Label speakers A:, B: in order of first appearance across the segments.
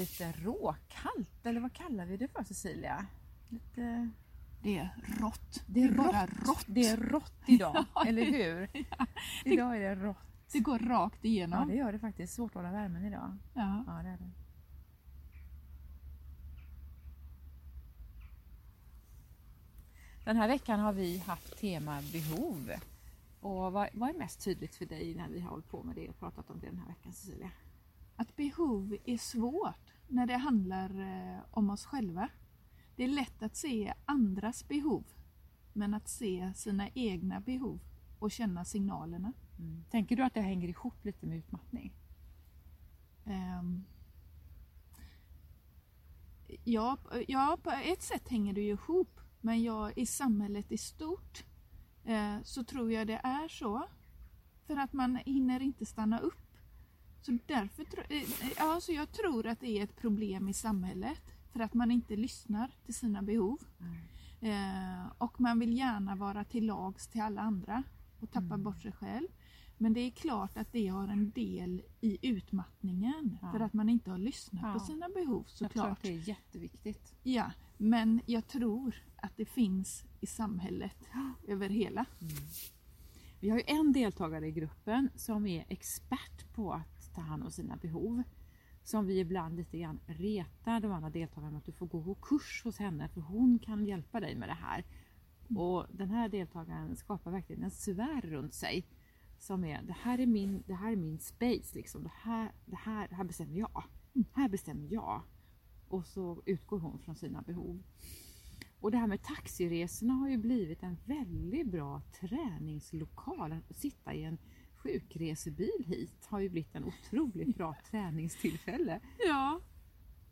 A: lite råkallt, eller vad kallar vi det för Cecilia? Lite...
B: Det är rått.
A: Det är,
B: Det är bara
A: rått. Det är rått idag,
B: Ja,
A: eller hur?
B: det-
A: Idag är det rått.
B: Det går rakt
A: Ja,
B: igenom.
A: det gör det faktiskt. Svårt att hålla värmen idag.
B: Ja.
A: Ja, det är det. Den här veckan har vi haft tema behov. Och vad, vad är mest tydligt för dig när vi har hållit på med det och pratat om det den här veckan Cecilia?
B: Att behov är svårt när det handlar eh, om oss själva. Det är lätt att se andras behov, men att se sina egna behov och känna signalerna.
A: Tänker du att det hänger ihop lite med utmattning?
B: Ehm, Ja, ja, på ett sätt hänger det ju ihop. Men ja, i samhället i stort eh, så tror jag det är så. För att man hinner inte stanna upp. Så därför tro, eh, ja, så jag tror att det är ett problem i samhället. För att man inte lyssnar till sina behov. Eh, och man vill gärna vara till lags till alla andra och tappa
A: Mm.
B: bort sig själv. Men det är klart att det har en del i utmattningen
A: Ja.
B: för att man inte har lyssnat
A: Ja.
B: på sina behov
A: Jag tror att
B: såklart.
A: det är jätteviktigt.
B: Ja, men jag tror att det finns i samhället över hela.
A: Vi har ju en deltagare i gruppen som är expert på att ta hand om sina behov. Som vi ibland lite grann retar de andra deltagarna med att du får gå på kurs hos henne för hon kan hjälpa dig med det här. Och den här deltagaren skapar verkligen en sfär runt sig. Som är, det här är min, det här är min space liksom. Det här, det här, det här bestämmer jag. Här bestämmer jag. Och så utgår hon från sina behov. Och det här med taxiresorna har ju blivit en väldigt bra träningslokal. Att sitta i en sjukresebil hit har ju blivit en otroligt bra träningstillfälle.
B: Ja,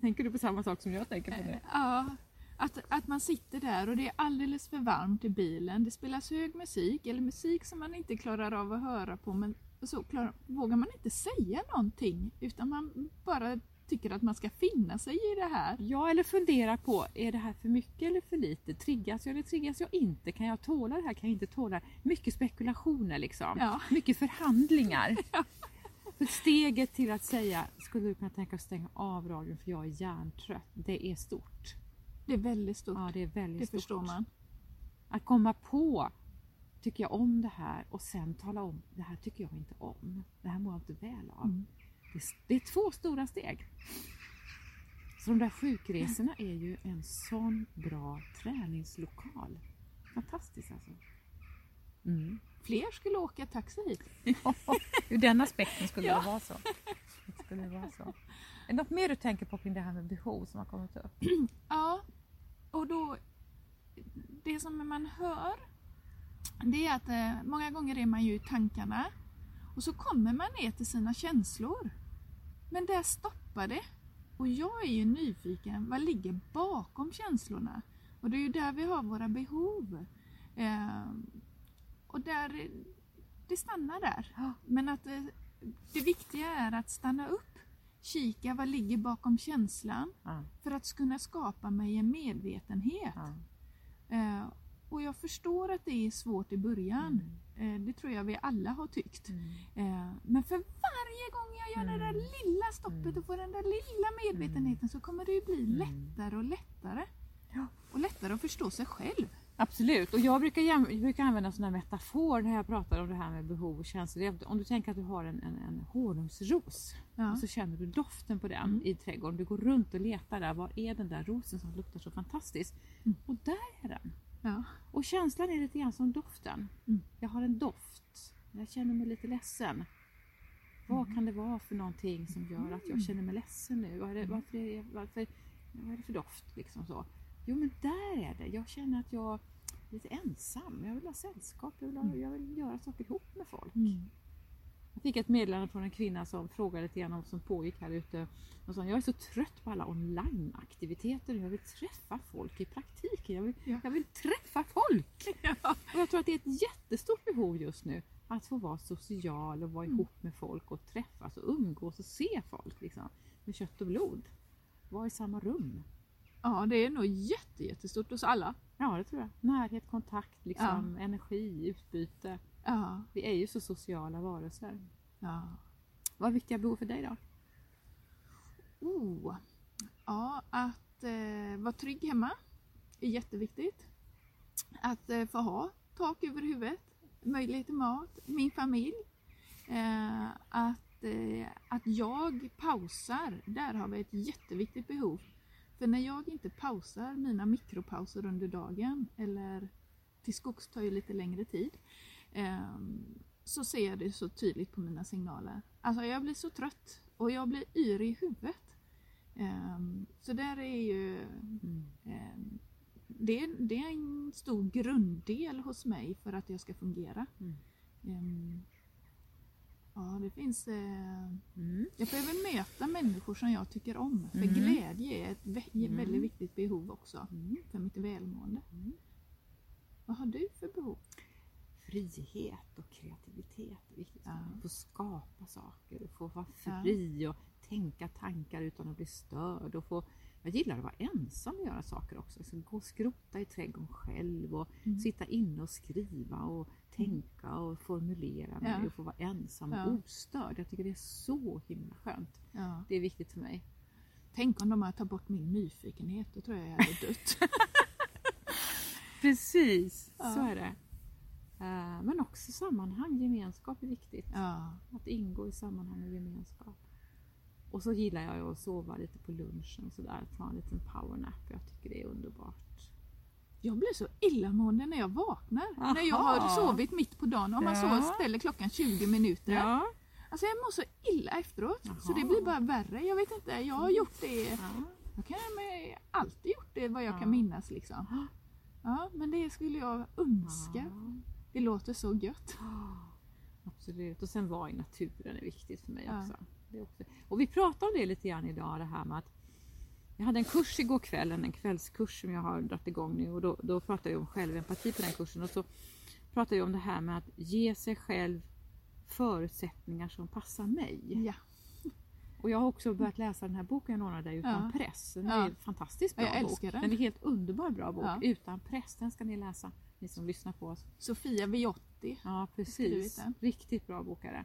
A: Tänker du på samma sak som jag tänker på nu?
B: ja att, att man sitter där och det är alldeles för varmt i bilen. Det spelas hög musik eller musik som man inte klarar av att höra på men så klarar, vågar man inte säga någonting utan man bara tycker att man ska finna sig i det här.
A: Ja, eller fundera på, är det här för mycket eller för lite? Triggas jag eller triggas jag inte? Kan jag tåla det här? Kan jag inte tåla det? Mycket spekulationer liksom.
B: Ja.
A: Mycket förhandlingar. För steget till att säga, skulle du kunna tänka att stänga av radion för jag är hjärntrött? Det är stort.
B: Det är väldigt stort.
A: Ja, det är väldigt
B: det
A: stort.
B: förstår man.
A: Att komma på, tycker jag om det här? Och sen tala om, det här tycker jag inte om. Det här mår jag inte väl av.
B: Mm.
A: Det, är, två stora steg. Så de där sjukresorna är ju en sån bra träningslokal. Fantastiskt alltså. Mm.
B: Fler skulle åka taxi hit.
A: Ur den aspekten skulle
B: Ja.
A: det vara så. Det skulle vara så. Är något mer du tänker på kring det här med behov som har kommit upp?
B: Ja, och då det som man hör det är att eh, många gånger är man ju i tankarna och så kommer man ner till sina känslor. Men där stoppar det. Och jag är ju nyfiken, vad ligger bakom känslorna? Och det är ju där vi har våra behov. Eh, och där, det stannar där. Men att eh, det viktiga är att stanna upp, kika vad ligger bakom känslan
A: Ja.
B: för att kunna skapa mig en medvetenhet.
A: Ja.
B: Eh, och jag förstår att det är svårt i början. Eh, det tror jag vi alla har tyckt.
A: Mm.
B: Eh, men för varje gång jag gör det där lilla stoppet
A: Mm.
B: och får den där lilla medvetenheten så kommer det ju bli lättare och lättare.
A: Ja.
B: Och lättare att förstå sig själv.
A: Absolut, och jag brukar, jag brukar använda här metafor när jag pratar om det här med behov och känslor. Om du tänker att du har en, en, en honungsros
B: Ja.
A: och så känner du doften på den
B: Mm.
A: i trädgården. Du går runt och letar där, var är den där rosen som luktar så fantastiskt?
B: Mm.
A: Och där är den.
B: Ja.
A: Och känslan är lite grann som doften.
B: Mm.
A: Jag har en doft, jag känner mig lite ledsen. Vad
B: Mm.
A: kan det vara för någonting som gör att jag känner mig ledsen nu? Vad är det, varför, är varför, vad är det för doft? Liksom så. Jo men där är det. Jag känner att jag är lite ensam. Jag vill ha sällskap. Jag vill, ha, jag vill göra saker ihop med folk.
B: Mm.
A: Jag fick ett meddelande från en kvinna som frågade lite grann om vad som pågick här ute. Och sa, jag är så trött på alla onlineaktiviteter. Jag vill träffa folk i praktiken. Jag vill,
B: Ja.
A: jag vill träffa folk!
B: Ja.
A: Och jag tror att det är ett jättestort behov just nu. Att få vara social och vara ihop med folk och träffas och umgås och se folk liksom, med kött och blod. Vara i samma rum.
B: ja, det är nog jätte, jättestort hos alla.
A: Ja, det tror jag. Närhet, kontakt, liksom, energi, utbyte.
B: Ja.
A: Vi är ju så sociala varelser.
B: ja.
A: Vad är viktiga behov för dig då?
B: Oh. Ja, att eh, vara trygg hemma är jätteviktigt. Att eh, få ha tak över huvudet, möjlighet till mat, min familj. Eh, att, eh, att jag pausar, där har vi ett jätteviktigt behov. För när jag inte pausar mina mikropauser under dagen, eller till skogs tar ju lite längre tid, så ser jag det så tydligt på mina signaler. Alltså jag blir så trött och jag blir yr i huvudet. Um, så där är ju mm. um, det, det, är en stor grunddel hos mig för att jag ska fungera. Mm. Ja, det finns... Uh, mm. Jag behöver möta människor som jag tycker om. För mm. glädje är ett mm. väldigt viktigt behov också mm. för mitt välmående. Vad har du för behov?
A: Frihet och kreativitet viktigt. Ja. Att få skapa saker och få vara fri ja. och tänka tankar utan att bli störd. Och få, jag gillar att vara ensam och göra saker också. Ska gå och skrota i trädgården själv och mm. sitta inne och skriva och tänka och formulera mig ja. och få vara ensam och ostörd. Jag tycker det är så himla skönt. Det är viktigt för mig.
B: Tänk om de hade tagit bort min nyfikenhet, då tror jag jag hade dött.
A: Precis, så är det. Eh, men också sammanhang, gemenskap är viktigt. Att ingå i sammanhang och gemenskap. Och så gillar jag att sova lite på lunchen sådär, ta en liten powernap. Jag tycker det är underbart.
B: Jag blir så illamående när jag vaknar. Aha. När jag har sovit mitt på dagen. Om man ja. så ställer klockan 20 minuter. Ja. Alltså jag mår så illa efteråt. Aha. Så det blir bara värre. Jag vet inte, jag har gjort det. Ja. Jag kan med, alltid gjort det vad jag ja. kan minnas liksom. Ja, men det skulle jag önska. Det låter så gött.
A: Absolut. Och sen vara i naturen är viktigt för mig också. Det också. Och vi pratade om det lite grann idag, det här med att jag hade en kurs igår kväll, en kvällskurs som jag har dragit igång nu och då, då pratade jag om självempati på den kursen och så pratade jag om det här med att ge sig själv förutsättningar som passar mig. Ja. Och jag har också börjat läsa den här boken Jag dig utan ja. press. Den är ja. en fantastiskt bra
B: bok. Den.
A: den är helt underbar bra bok. Ja. Utan press, den ska ni läsa, ni som lyssnar på oss.
B: Sofia Viotti.
A: Ja precis, riktigt bra bok är det.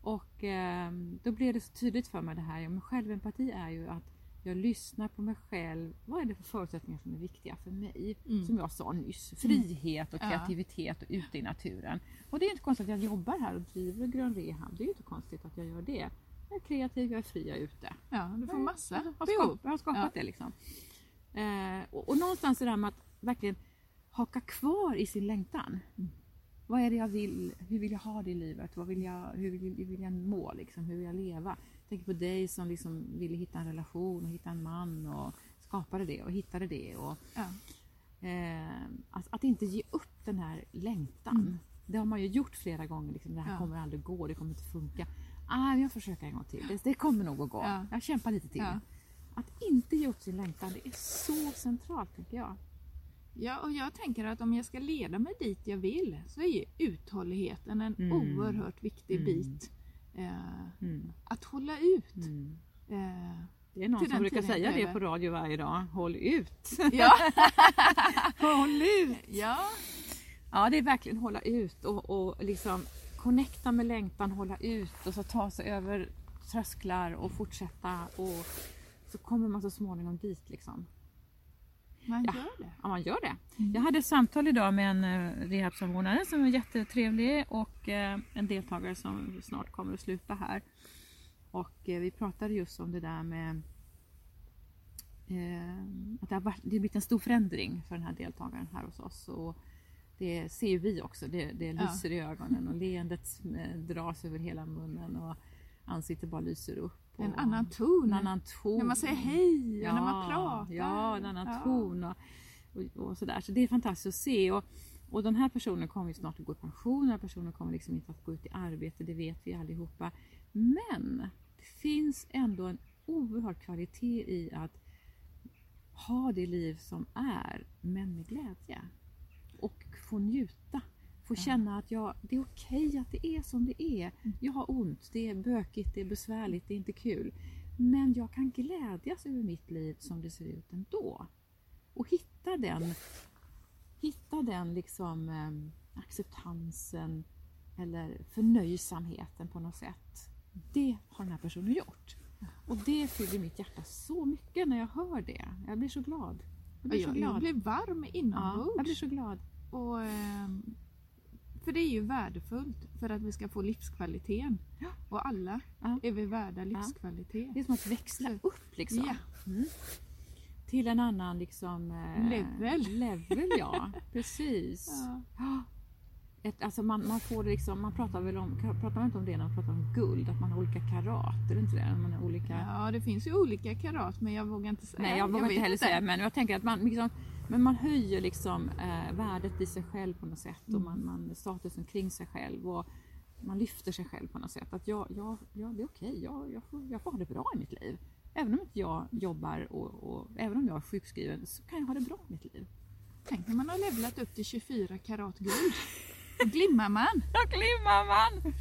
A: Och eh, då blev det så tydligt för mig det här, ja, men självempati är ju att jag lyssnar på mig själv. Vad är det för förutsättningar som är viktiga för mig? Mm. Som jag sa nyss, frihet och kreativitet och ute i naturen. Och det är inte konstigt att jag jobbar här och driver Grön Rehab. Det är inte konstigt att jag gör det. Jag är kreativ, jag är fri, jag är ute.
B: Ja, du får massa jag
A: har, skap, jag har skapat ja. det liksom. Eh, och, och någonstans det där med att verkligen haka kvar i sin längtan. Mm. Vad är det jag vill? Hur vill jag ha det i livet? Vad vill jag, hur, vill, hur vill jag må? Liksom? Hur vill jag leva? Jag tänker på dig som liksom ville hitta en relation och hitta en man och skapade det och hittade det. Och, ja. eh, att, att, inte ge upp den här längtan. Mm. Det har man ju gjort flera gånger. Liksom, det här ja. kommer aldrig gå, det kommer inte funka. Ah, jag försöker en gång till. Det, det kommer nog att gå. Ja. Jag kämpar lite till. Att inte ge upp sin längtan, det är så centralt tycker jag.
B: Ja, och jag tänker att om jag ska leda mig dit jag vill så är ju uthålligheten en mm. oerhört viktig mm. bit. Eh, mm. Att hålla ut. Mm.
A: Eh, det är någon som brukar säga det på radio varje dag. Håll ut! Ja. Håll ut! Ja. ja, det är verkligen hålla ut och, och liksom connecta med längtan, hålla ut och så ta sig över trösklar och fortsätta och så kommer man så småningom dit liksom.
B: Man ja, gör det?
A: Ja, man gör det. Mm. Jag hade ett samtal idag med en uh, rehabsamordnare som var jättetrevlig och uh, en deltagare som snart kommer att sluta här. Och uh, vi pratade just om det där med att det har, varit, det har blivit en stor förändring för den här deltagaren här hos oss. Och det ser vi också, det, det lyser ja. i ögonen och leendet dras över hela munnen och ansiktet bara lyser upp.
B: En annan ton.
A: En annan ton.
B: När man säger hej ja, och när man pratar.
A: Ja, en annan ja. ton. Och, och, och, sådär. Så det är fantastiskt att se. Och, och den här personen kommer snart att gå i pension. Den här personen kommer liksom inte att gå ut i arbete. Det vet vi allihopa. Men det finns ändå en oerhörd kvalitet i att ha det liv som är, men med glädje. Få njuta Få känna att jag, det är okej okay att det är som det är. Mm. Jag har ont, det är bökigt, det är besvärligt, det är inte kul. Men jag kan glädjas över mitt liv som det ser ut ändå. Och hitta den, hitta den liksom, eh, acceptansen eller förnöjsamheten på något sätt. Det har den här personen gjort. Och det fyller mitt hjärta så mycket när jag hör det. Jag blir så glad. Jag blir så
B: Jag, jag
A: glad.
B: blir varm
A: ja,
B: inombords.
A: jag blir så glad.
B: Och, ehm, för det är ju värdefullt för att vi ska få livskvaliteten. Och alla
A: Ja.
B: är vi värda livskvalitet.
A: Det är som att växla upp liksom.
B: Ja.
A: Mm. Till en annan liksom, eh,
B: Level.
A: level ja, precis.
B: Ja.
A: Ett, alltså man, man får liksom, man pratar väl om, pratar man inte om det när man pratar om guld, att man har olika karat, det inte det? Man har olika...
B: ja, det finns ju olika karat men jag vågar inte säga.
A: Nej jag vågar
B: vet
A: inte heller säga men jag tänker att man liksom, men man höjer liksom eh, värdet i sig själv på något sätt och
B: Mm.
A: man, man statusen kring sig själv och man lyfter sig själv på något sätt. Att jag, jag, jag, det är okej, jag, jag, får, jag får ha det bra i mitt liv. Även om inte jag jobbar och, och även om jag är sjukskriven så kan jag ha det bra i mitt liv.
B: Tänk när man har levlat upp till 24 karat guld. Då glimmar man.
A: Då glimmar man!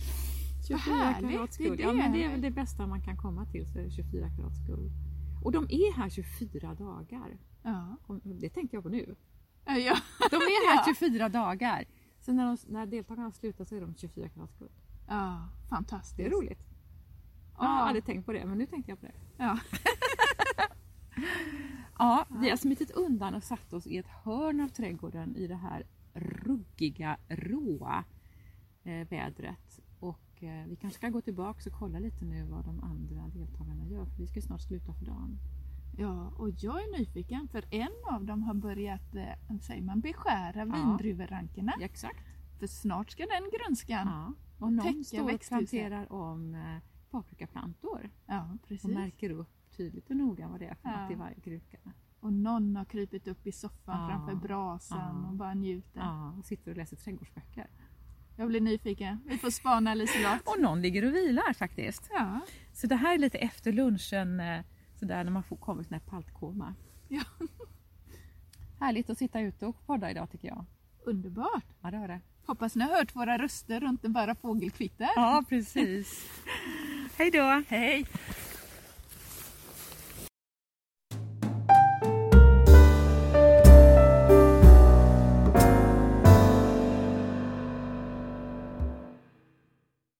A: 24
B: härligt,
A: karats
B: det är
A: guld. Ja, men det är väl det bästa man kan komma till, så är det 24 karats guld. Och de är här 24 dagar.
B: Ja.
A: Och Det tänkte jag på nu.
B: Ja, ja.
A: De är här
B: Ja.
A: 24 dagar. Så när, de, när deltagarna slutar så är de 24 karats guld.
B: ja fantastiskt.
A: Det är roligt. Jag har
B: Ja.
A: aldrig tänkt på det, men nu tänkte jag på det.
B: Ja.
A: Ja, vi har smitit undan och satt oss i ett hörn av trädgården i det här ruggiga, råa eh, vädret. Och eh, vi kanske ska gå tillbaka och kolla lite nu vad de andra deltagarna gör, för vi ska snart sluta för dagen.
B: ja, och jag är nyfiken för en av dem har börjat, eh, säger man, beskära vindruverankerna.
A: Ja, exakt.
B: För snart ska den grönskan.
A: Ja. Och någon står och planterar om eh, paprikaplantor
B: Ja,
A: och
B: precis.
A: märker upp tydligt och noga vad det är för
B: Ja.
A: något i varje kruka.
B: Och någon har krypit upp i soffan
A: Ja.
B: framför brasan
A: Ja.
B: och bara njuter.
A: Ja, och sitter och läser trädgårdsböcker.
B: Jag blir nyfiken. Vi får spana Liselott.
A: Och någon ligger och vilar faktiskt.
B: Ja.
A: Så det här är lite efter lunchen, eh, sådär när man får sån här paltkoma.
B: ja,
A: Härligt att sitta ute och podda idag tycker jag.
B: underbart.
A: Ja, det var det.
B: Hoppas ni har hört våra röster runt en bara fågelkvitter.
A: Ja, precis. Hej då!
B: Hej!